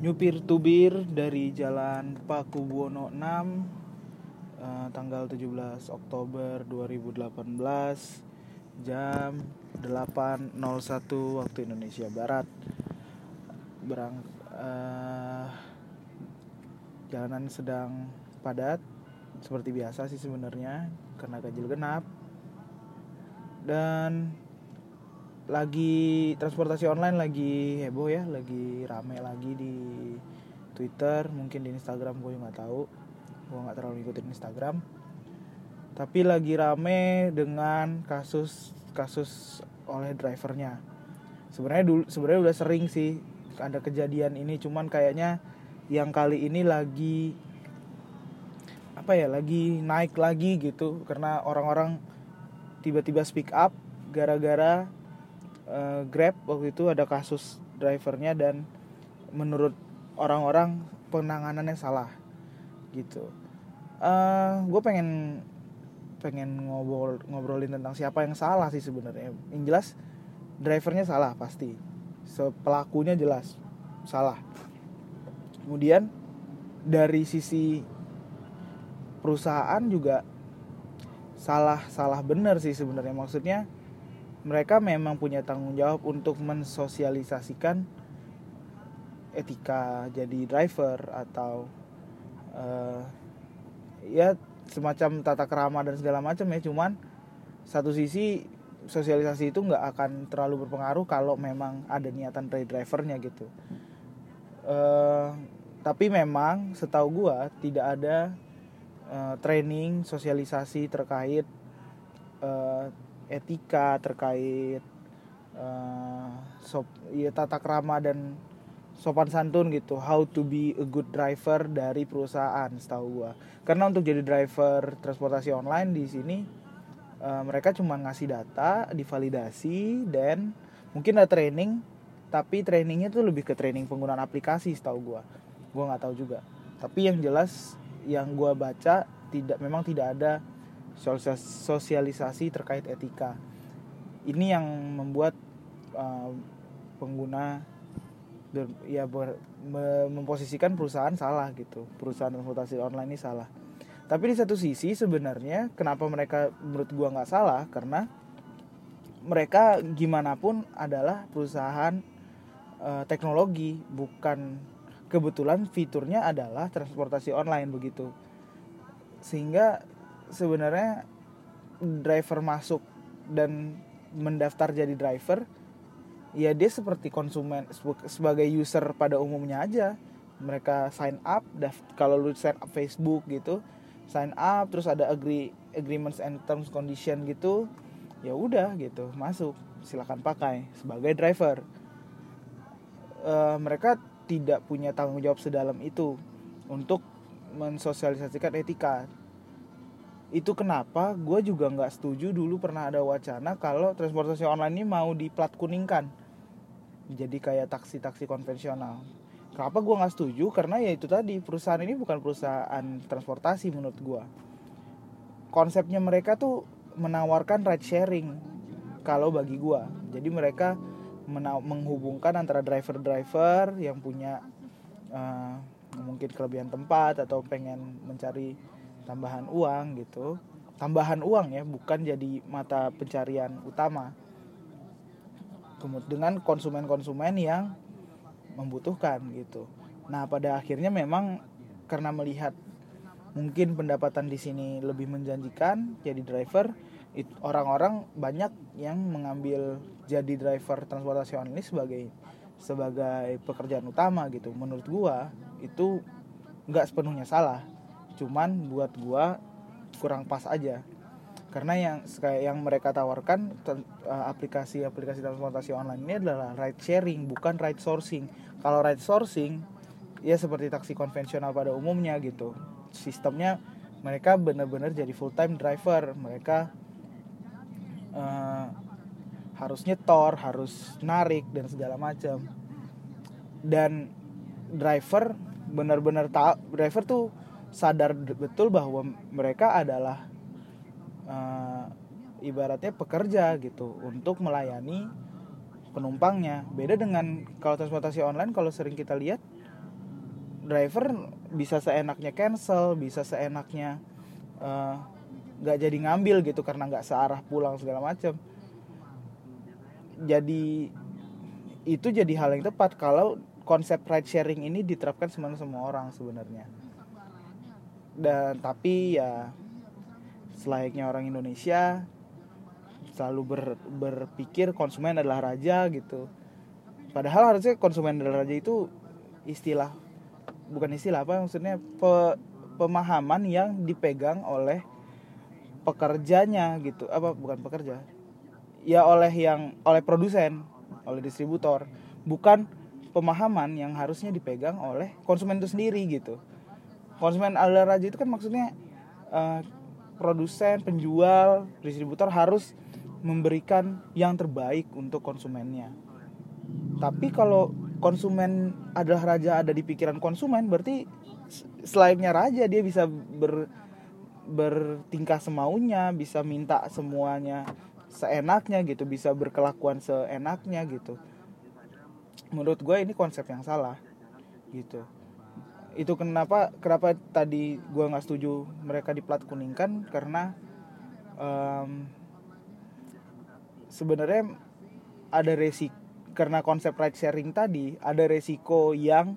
nyupir tubir dari Jalan Pakubuwono 6 eh, tanggal 17 Oktober 2018 jam 8.01 waktu Indonesia Barat. Berang eh, jalanan sedang padat seperti biasa sih sebenarnya karena ganjil genap. Dan lagi transportasi online lagi heboh ya lagi rame lagi di Twitter mungkin di Instagram gue nggak tahu. Gue nggak terlalu ngikutin Instagram. Tapi lagi rame dengan kasus kasus oleh drivernya. Sebenarnya dulu sebenarnya udah sering sih ada kejadian ini cuman kayaknya yang kali ini lagi apa ya lagi naik lagi gitu. Karena orang-orang tiba-tiba speak up gara-gara uh, Grab waktu itu ada kasus drivernya dan menurut orang-orang penanganannya salah gitu. Uh, gue pengen pengen ngobrol ngobrolin tentang siapa yang salah sih sebenarnya. Yang jelas drivernya salah pasti. Pelakunya jelas salah. Kemudian dari sisi perusahaan juga salah salah bener sih sebenarnya maksudnya mereka memang punya tanggung jawab untuk mensosialisasikan etika jadi driver atau uh, ya semacam tata kerama dan segala macam ya. Cuman satu sisi sosialisasi itu nggak akan terlalu berpengaruh kalau memang ada niatan dari drivernya gitu. Uh, tapi memang setahu gua tidak ada uh, training sosialisasi terkait uh, etika terkait uh, sop ya tata krama dan sopan santun gitu. How to be a good driver dari perusahaan setahu gua. Karena untuk jadi driver transportasi online di sini uh, mereka cuma ngasih data divalidasi dan mungkin ada training tapi trainingnya tuh lebih ke training penggunaan aplikasi setahu gua. Gua nggak tahu juga. Tapi yang jelas yang gua baca tidak memang tidak ada sosialisasi terkait etika. Ini yang membuat uh, pengguna ber, ya ber, me, memposisikan perusahaan salah gitu. Perusahaan transportasi online ini salah. Tapi di satu sisi sebenarnya kenapa mereka menurut gua nggak salah karena mereka gimana pun adalah perusahaan uh, teknologi bukan kebetulan fiturnya adalah transportasi online begitu sehingga sebenarnya driver masuk dan mendaftar jadi driver ya dia seperti konsumen sebagai user pada umumnya aja. Mereka sign up kalau lu sign up Facebook gitu sign up terus ada agree agreements and terms condition gitu ya udah gitu masuk silakan pakai sebagai driver. Uh, mereka tidak punya tanggung jawab sedalam itu untuk mensosialisasikan etika itu kenapa gue juga nggak setuju dulu pernah ada wacana kalau transportasi online ini mau diplat kuningkan jadi kayak taksi-taksi konvensional. Kenapa gue nggak setuju? Karena ya itu tadi perusahaan ini bukan perusahaan transportasi menurut gue konsepnya mereka tuh menawarkan ride sharing kalau bagi gue jadi mereka menghubungkan antara driver-driver yang punya uh, mungkin kelebihan tempat atau pengen mencari tambahan uang gitu. Tambahan uang ya bukan jadi mata pencarian utama. Kemudian dengan konsumen-konsumen yang membutuhkan gitu. Nah pada akhirnya memang karena melihat mungkin pendapatan di sini lebih menjanjikan jadi driver orang-orang banyak yang mengambil jadi driver transportasi online sebagai sebagai pekerjaan utama gitu. Menurut gua itu nggak sepenuhnya salah cuman buat gua kurang pas aja. Karena yang kayak yang mereka tawarkan eh, aplikasi-aplikasi transportasi online ini adalah ride sharing bukan ride sourcing. Kalau ride sourcing ya seperti taksi konvensional pada umumnya gitu. Sistemnya mereka benar-benar jadi full time driver. Mereka uh, harus nyetor harus narik dan segala macam. Dan driver benar-benar tak driver tuh sadar betul bahwa mereka adalah uh, ibaratnya pekerja gitu untuk melayani penumpangnya. Beda dengan kalau transportasi online kalau sering kita lihat driver bisa seenaknya cancel bisa seenaknya eh, nggak uh, jadi ngambil gitu karena nggak searah pulang segala macam jadi itu jadi hal yang tepat kalau konsep ride sharing ini diterapkan semua semua orang sebenarnya dan tapi ya selayaknya orang Indonesia selalu ber, berpikir konsumen adalah raja gitu. Padahal harusnya konsumen adalah raja itu istilah bukan istilah apa maksudnya pe, pemahaman yang dipegang oleh pekerjanya gitu. Apa bukan pekerja. Ya oleh yang oleh produsen oleh distributor. Bukan pemahaman yang harusnya dipegang oleh konsumen itu sendiri gitu konsumen ala raja itu kan maksudnya uh, produsen penjual distributor harus memberikan yang terbaik untuk konsumennya. Tapi kalau konsumen adalah raja ada di pikiran konsumen berarti selainnya raja dia bisa ber bertingkah semaunya bisa minta semuanya seenaknya gitu bisa berkelakuan seenaknya gitu. Menurut gue ini konsep yang salah gitu itu kenapa kenapa tadi gue nggak setuju mereka di plat kuning? Kan karena um, sebenarnya ada resiko karena konsep ride sharing tadi ada resiko yang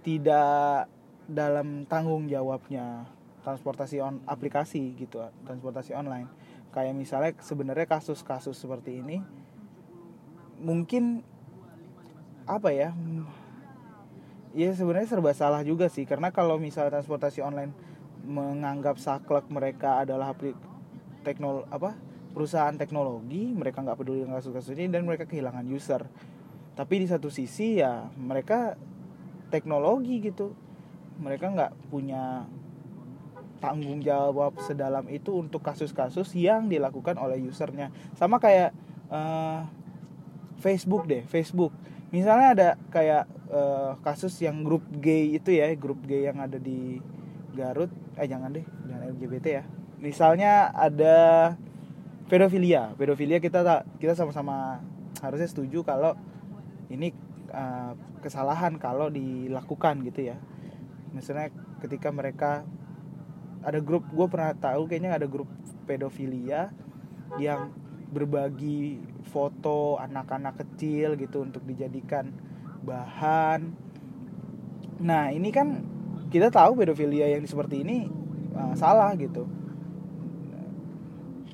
tidak dalam tanggung jawabnya transportasi on aplikasi gitu transportasi online. Kayak misalnya sebenarnya kasus-kasus seperti ini mungkin apa ya ya sebenarnya serba salah juga sih. Karena kalau misalnya transportasi online menganggap saklek mereka adalah teknol apa perusahaan teknologi mereka nggak peduli dengan kasus-kasus ini dan mereka kehilangan user. Tapi di satu sisi ya mereka teknologi gitu. Mereka nggak punya tanggung jawab sedalam itu untuk kasus-kasus yang dilakukan oleh usernya. Sama kayak uh, Facebook deh Facebook. Misalnya ada kayak uh, kasus yang grup gay itu ya grup gay yang ada di Garut. Eh jangan deh jangan LGBT ya. Misalnya ada pedofilia. Pedofilia kita kita sama-sama harusnya setuju kalau ini uh, kesalahan kalau dilakukan gitu ya. Misalnya ketika mereka ada grup gue pernah tahu kayaknya ada grup pedofilia yang berbagi foto anak-anak kecil gitu untuk dijadikan bahan nah ini kan kita tahu pedofilia yang seperti ini uh, salah gitu.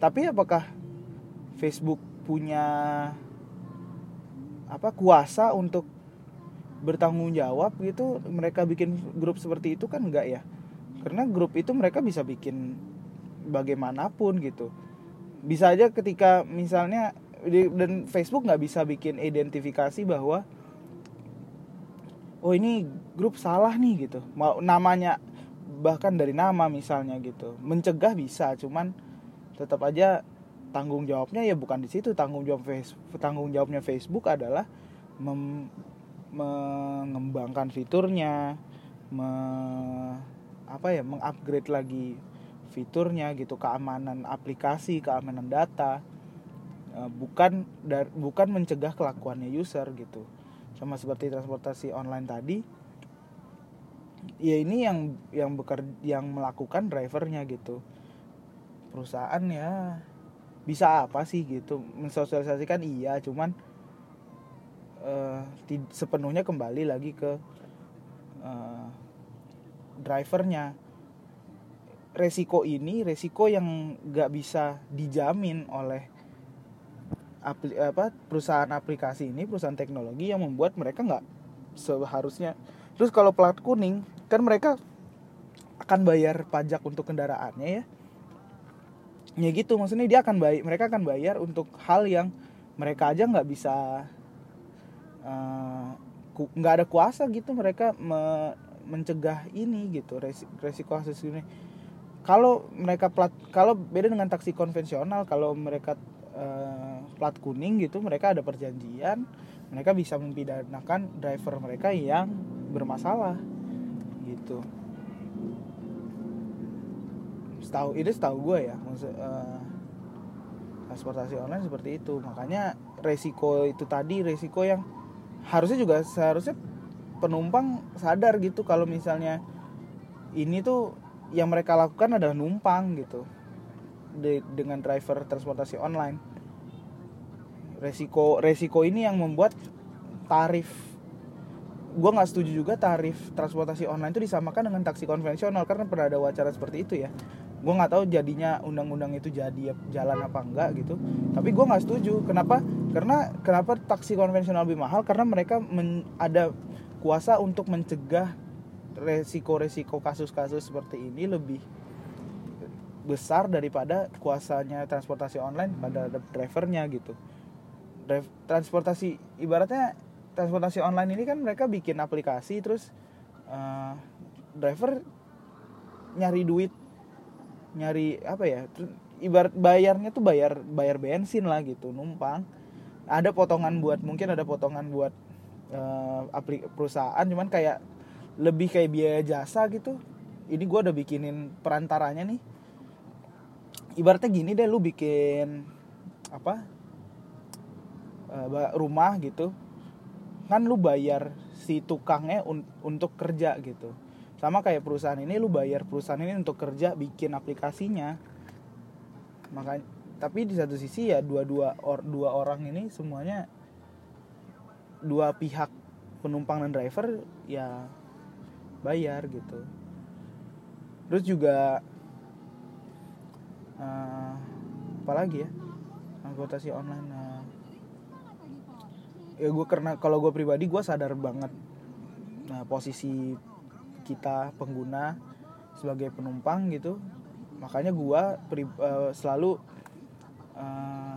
Tapi apakah Facebook punya apa kuasa untuk bertanggung jawab gitu? Mereka bikin grup seperti itu kan enggak ya? Karena grup itu mereka bisa bikin bagaimanapun gitu. Bisa aja ketika misalnya dan Facebook nggak bisa bikin identifikasi bahwa oh ini grup salah nih gitu. Mau namanya bahkan dari nama misalnya gitu. Mencegah bisa cuman tetap aja tanggung jawabnya ya bukan di situ. Tanggung jawab Facebook tanggung jawabnya Facebook adalah mem, mengembangkan fiturnya me, apa ya mengupgrade lagi fiturnya gitu. Keamanan aplikasi keamanan data. Eh, bukan dar, bukan mencegah kelakuannya user gitu sama seperti transportasi online tadi ya ini yang yang bekerja yang melakukan drivernya gitu. Perusahaan ya bisa apa sih gitu? Mensosialisasikan iya cuman uh, sepenuhnya kembali lagi ke uh, drivernya. Resiko ini resiko yang nggak bisa dijamin oleh apli, apa perusahaan aplikasi ini perusahaan teknologi yang membuat mereka nggak seharusnya. Terus kalau plat kuning kan mereka akan bayar pajak untuk kendaraannya ya. Ya gitu maksudnya dia akan bayar mereka akan bayar untuk hal yang mereka aja nggak bisa eh, nggak uh, ada kuasa gitu mereka me, mencegah ini gitu resiko, kasus ini. Kalau mereka plat kalau beda dengan taksi konvensional kalau mereka uh, plat kuning gitu mereka ada perjanjian mereka bisa mempidanakan driver mereka yang bermasalah gitu. Setahu itu setahu gue ya maksud uh, transportasi online seperti itu. Makanya resiko itu tadi resiko yang harusnya juga seharusnya penumpang sadar gitu kalau misalnya ini tuh yang mereka lakukan adalah numpang gitu de, dengan driver transportasi online. Resiko resiko ini yang membuat tarif gue nggak setuju juga tarif transportasi online itu disamakan dengan taksi konvensional karena pernah ada wacana seperti itu ya. Gue nggak tahu jadinya undang-undang itu jadi jalan apa enggak gitu. Tapi gue nggak setuju. Kenapa? Karena kenapa taksi konvensional lebih mahal? Karena mereka men, ada kuasa untuk mencegah resiko-resiko kasus-kasus seperti ini lebih besar daripada kuasanya transportasi online pada drivernya gitu. Transportasi ibaratnya transportasi online ini kan mereka bikin aplikasi terus uh, driver nyari duit nyari apa ya ibarat bayarnya tuh bayar bayar bensin lah gitu numpang. Ada potongan buat mungkin ada potongan buat uh, aplik perusahaan cuman kayak lebih kayak biaya jasa gitu. Ini gue udah bikinin perantaranya nih ibaratnya gini deh lu bikin apa uh, rumah gitu. Kan lu bayar si tukangnya un untuk kerja gitu. Sama kayak perusahaan ini lu bayar perusahaan ini untuk kerja bikin aplikasinya. Makanya tapi di satu sisi ya dua dua or, dua orang ini semuanya dua pihak penumpang dan driver ya bayar gitu. Terus juga uh, apalagi ya? Transportasi online uh, ya gue karena kalau gue pribadi gue sadar banget nah posisi kita pengguna sebagai penumpang gitu. Makanya gue uh, selalu uh,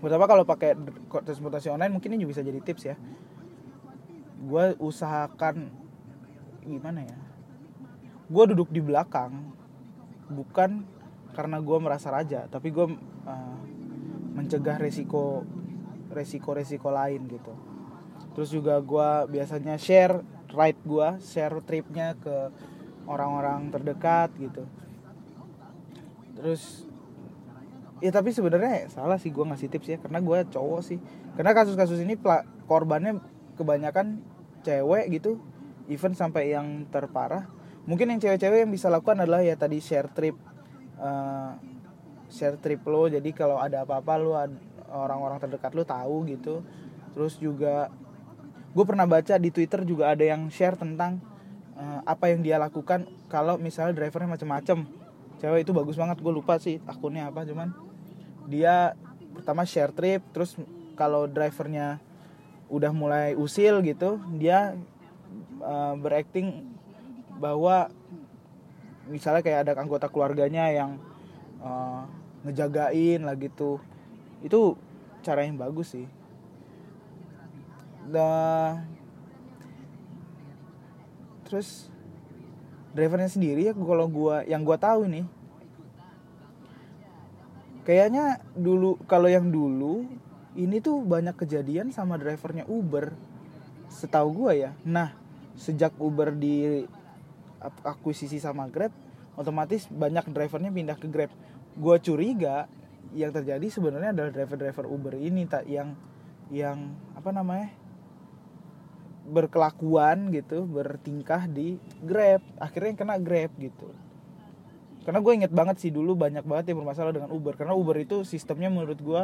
kalau pakai transportasi online mungkin ini juga bisa jadi tips ya. Gue usahakan gimana ya? Gue duduk di belakang bukan karena gue merasa raja tapi gue uh, mencegah resiko resiko resiko lain gitu. Terus juga gue biasanya share ride gue share tripnya ke orang-orang terdekat gitu. Terus ya tapi sebenarnya salah sih gue ngasih tips ya karena gue cowok sih. Karena kasus-kasus ini korbannya kebanyakan cewek gitu even sampai yang terparah. Mungkin yang cewek-cewek yang bisa lakukan adalah ya tadi share trip uh, share trip lo. Jadi kalau ada apa-apa lo orang-orang terdekat lo tahu gitu. Terus juga gue pernah baca di twitter juga ada yang share tentang uh, apa yang dia lakukan kalau misalnya drivernya macam-macam cewek itu bagus banget gue lupa sih akunnya apa cuman dia pertama share trip terus kalau drivernya udah mulai usil gitu dia uh, berakting bahwa misalnya kayak ada anggota keluarganya yang uh, ngejagain lah gitu. Itu cara yang bagus sih. Da terus drivernya sendiri ya kalau gua yang gua tahu nih. Kayaknya dulu kalau yang dulu ini tuh banyak kejadian sama drivernya Uber. Setahu gue ya. Nah sejak Uber di akuisisi sama Grab otomatis banyak drivernya pindah ke Grab. Gue curiga yang terjadi sebenarnya adalah driver-driver Uber ini tak yang yang apa namanya berkelakuan gitu bertingkah di Grab akhirnya kena Grab gitu. Karena gue inget banget sih dulu banyak banget yang bermasalah dengan Uber karena Uber itu sistemnya menurut gue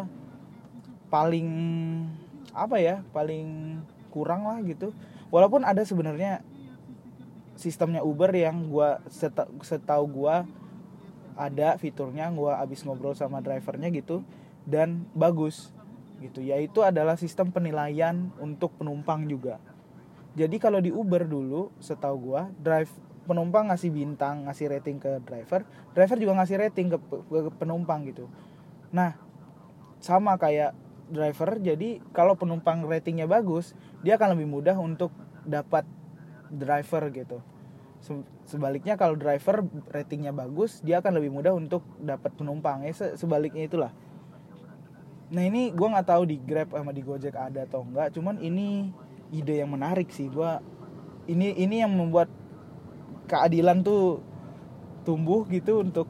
paling apa ya paling kurang lah gitu. Walaupun ada sebenarnya sistemnya Uber yang gua seta, setahu gua ada fiturnya gua abis ngobrol sama drivernya gitu dan bagus gitu. Yaitu adalah sistem penilaian untuk penumpang juga. Jadi kalau di Uber dulu setahu gua drive penumpang ngasih bintang ngasih rating ke driver driver juga ngasih rating ke, ke penumpang gitu. Nah sama kayak driver jadi kalau penumpang ratingnya bagus dia akan lebih mudah untuk dapat driver gitu. Sebaliknya kalau driver ratingnya bagus dia akan lebih mudah untuk dapat penumpang. Ya sebaliknya itulah. Nah ini gue nggak tahu di grab sama di gojek ada atau enggak cuman ini ide yang menarik sih. Gue ini ini yang membuat keadilan tuh tumbuh gitu untuk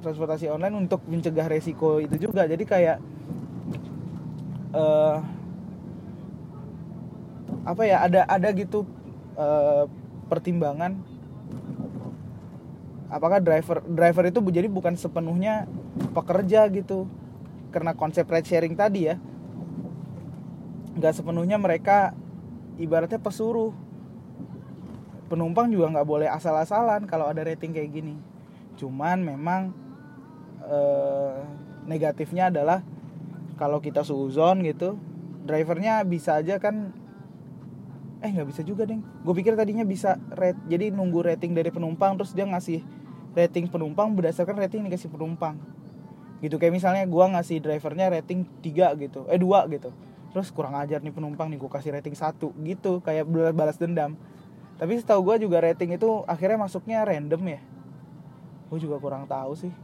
transportasi online untuk mencegah resiko itu juga. Jadi kayak uh, apa ya ada ada gitu uh, pertimbangan apakah driver driver itu jadi bukan sepenuhnya pekerja gitu. Karena konsep ride sharing tadi ya nggak sepenuhnya mereka ibaratnya pesuruh. Penumpang juga nggak boleh asal-asalan kalau ada rating kayak gini. Cuman memang eh, negatifnya adalah kalau kita suzon gitu drivernya bisa aja kan eh nggak bisa juga deh gue pikir tadinya bisa rate jadi nunggu rating dari penumpang terus dia ngasih rating penumpang berdasarkan rating yang dikasih penumpang. Gitu kayak misalnya gue ngasih drivernya rating 3 gitu eh dua gitu. Terus kurang ajar nih penumpang nih gue kasih rating satu gitu kayak balas dendam. Tapi setahu gue juga rating itu akhirnya masuknya random ya. Gue juga kurang tahu sih.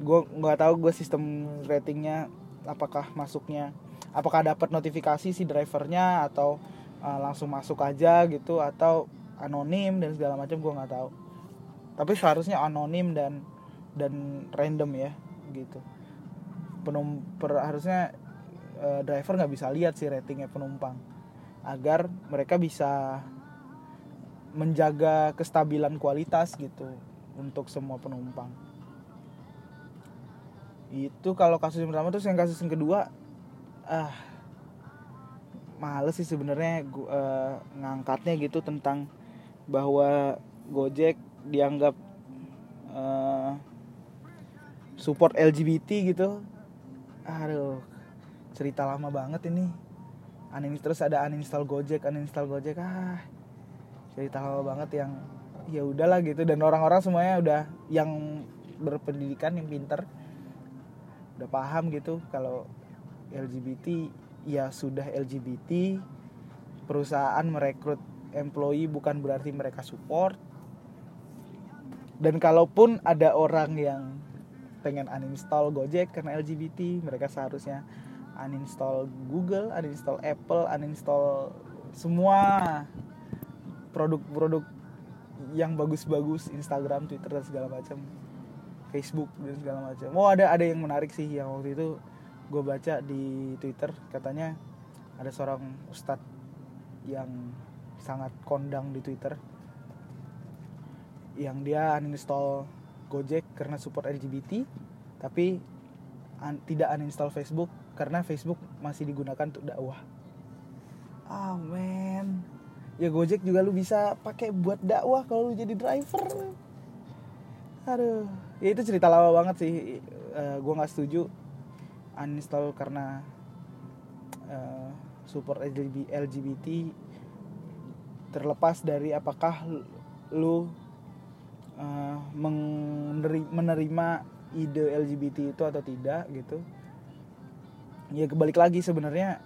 Gue nggak tahu gue sistem ratingnya apakah masuknya apakah dapat notifikasi si drivernya atau uh, langsung masuk aja gitu atau anonim dan segala macam gue nggak tahu. Tapi seharusnya anonim dan dan random ya gitu. Penum per, harusnya uh, driver nggak bisa lihat sih ratingnya penumpang. Agar mereka bisa menjaga kestabilan kualitas gitu untuk semua penumpang. Itu kalau kasus yang pertama terus yang kasus yang kedua ah males sih sebenarnya uh, ngangkatnya gitu tentang bahwa Gojek dianggap uh, support LGBT gitu. Aduh cerita lama banget ini. Uninstall terus ada uninstall Gojek uninstall Gojek. Ah cerita lama banget yang ya udahlah gitu. Dan orang-orang semuanya udah yang berpendidikan yang pinter udah paham gitu kalau LGBT ya sudah LGBT perusahaan merekrut employee bukan berarti mereka support dan kalaupun ada orang yang pengen uninstall Gojek karena LGBT mereka seharusnya uninstall Google, uninstall Apple, uninstall semua produk-produk yang bagus-bagus Instagram, Twitter dan segala macam, Facebook dan segala macam. Oh ada ada yang menarik sih yang waktu itu gue baca di Twitter katanya ada seorang ustadz yang sangat kondang di Twitter yang dia uninstall Gojek karena support LGBT tapi un tidak uninstall Facebook karena Facebook masih digunakan untuk dakwah. Ah oh, man, ya Gojek juga lu bisa pakai buat dakwah kalau lu jadi driver. Aduh, ya itu cerita lama banget sih. Uh, gue nggak setuju uninstall karena uh, support LGBT terlepas dari apakah lu uh, menerima ide LGBT itu atau tidak gitu. Ya kebalik lagi sebenarnya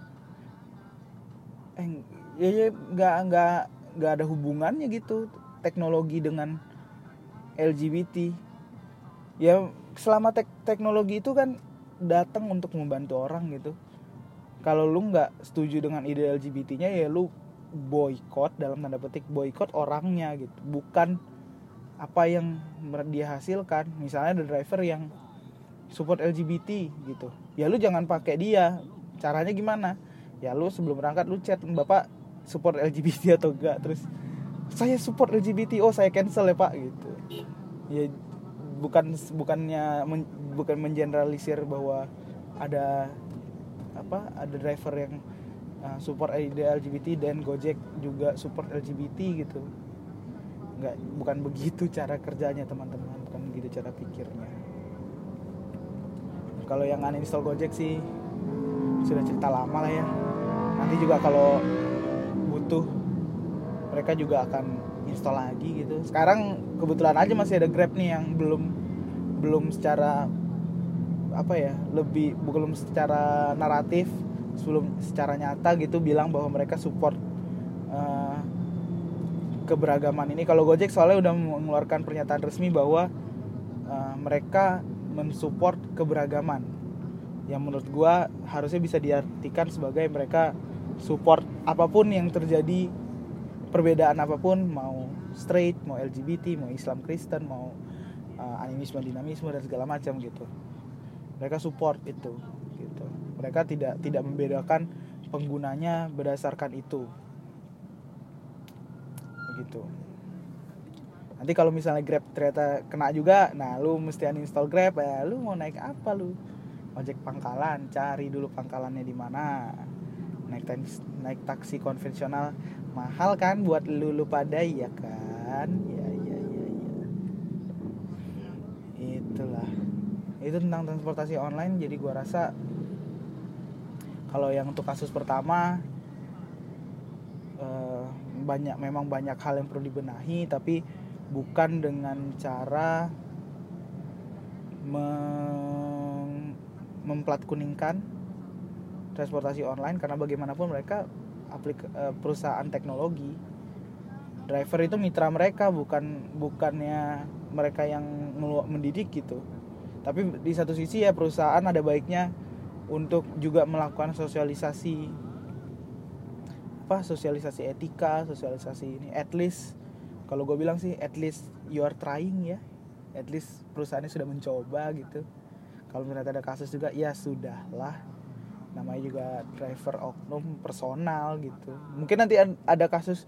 eh ya ya nggak nggak nggak ada hubungannya gitu teknologi dengan LGBT ya selama tek teknologi itu kan datang untuk membantu orang gitu. Kalau lu nggak setuju dengan ide LGBT-nya ya lu boykot dalam tanda petik boykot orangnya gitu. Bukan apa yang dia hasilkan. Misalnya ada driver yang support LGBT gitu. Ya lu jangan pakai dia. Caranya gimana? Ya lu sebelum berangkat lu chat bapak support LGBT atau enggak terus saya support LGBT oh saya cancel ya pak. Gitu. Ya bukan bukannya men, bukan mengeneralisir bahwa ada apa ada driver yang uh, support LGBT dan Gojek juga support LGBT gitu. Nggak bukan begitu cara kerjanya teman-teman. Bukan begitu cara pikirnya. Kalau yang uninstall Gojek sih sudah cerita lama lah ya. Nanti juga kalau butuh mereka juga akan install lagi gitu. Sekarang kebetulan aja masih ada Grab nih yang belum belum secara apa ya lebih belum secara naratif sebelum secara nyata gitu bilang bahwa mereka support uh, keberagaman ini. Kalau Gojek soalnya udah mengeluarkan pernyataan resmi bahwa uh, mereka mensupport keberagaman. Yang menurut gua harusnya bisa diartikan sebagai mereka support apa pun yang terjadi perbedaan apa pun mau straight mau LGBT mau Islam Kristen mau uh, animisme dinamisme dan segala macam gitu. Mereka support itu gitu. Mereka tidak tidak membedakan penggunanya berdasarkan itu. Begitu nanti kalau misalnya Grab ternyata kena juga nah lu mesti uninstall Grab ya lu mau naik apa lu? Ojek pangkalan cari dulu pangkalannya di mana. Naik naik taksi konvensional mahal kan buat lu lu pada ya kan? Ya ya ya ya. Itulah. Itu tentang transportasi online jadi gua rasa kalau yang untuk kasus pertama eh, banyak memang banyak hal yang perlu dibenahi tapi bukan dengan cara mem memplat kuningkan transportasi online karena bagaimanapun mereka aplik eh, perusahaan teknologi driver itu mitra mereka bukan bukannya mereka yang mendidik gitu. Tapi di satu sisi ya perusahaan ada baiknya untuk juga melakukan sosialisasi apa sosialisasi etika sosialisasi ini at least kalau gue bilang sih at least you are trying ya. At least perusahaannya sudah mencoba gitu. Kalau ternyata ada kasus juga ya sudahlah namanya juga driver oknum personal gitu. Mungkin nanti ad- ada kasus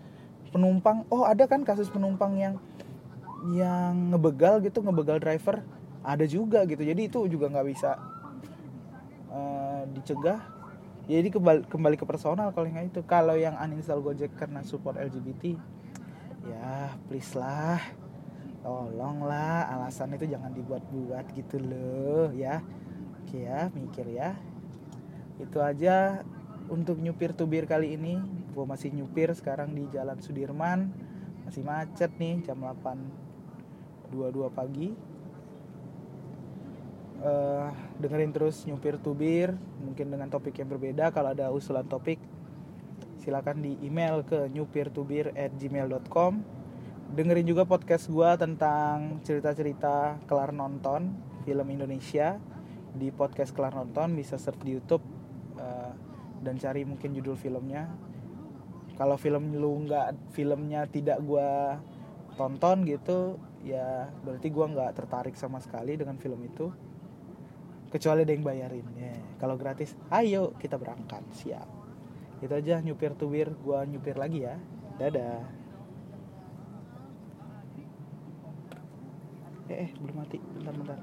penumpang oh ada kan kasus penumpang yang yang ngebegal gitu ngebegal driver ada juga gitu. Jadi itu juga nggak bisa eh, dicegah. Jadi kembali kembali ke personal kalau yang itu. Kalau yang uninstall Gojek karena support LGBT ya please lah tolonglah. Alasan itu jangan dibuat-buat gitu loh ya. Oke ya mikir ya itu aja untuk nyupir tubir kali ini. Gue masih nyupir sekarang di Jalan Sudirman. Masih macet nih jam 8.22 pagi. Eh, dengerin terus nyupir tubir mungkin dengan topik yang berbeda. Kalau ada usulan topik silakan di email ke nyupirtubir at gmail.com dengerin juga podcast gua tentang cerita-cerita kelar nonton film Indonesia. Di podcast kelar nonton bisa search di YouTube dan cari mungkin judul filmnya. Kalau film lu nggak filmnya tidak gua tonton gitu ya berarti gua nggak tertarik sama sekali dengan film itu. Kecuali ada yang bayarin ya. Kalau gratis ayo kita berangkat siap. Itu aja nyupir tubir gua nyupir lagi ya. Dadah. Eh, eh belum mati. Bentar bentar.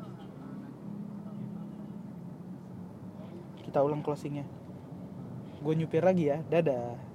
Kita ulang closingnya gue nyupir lagi ya. Dadah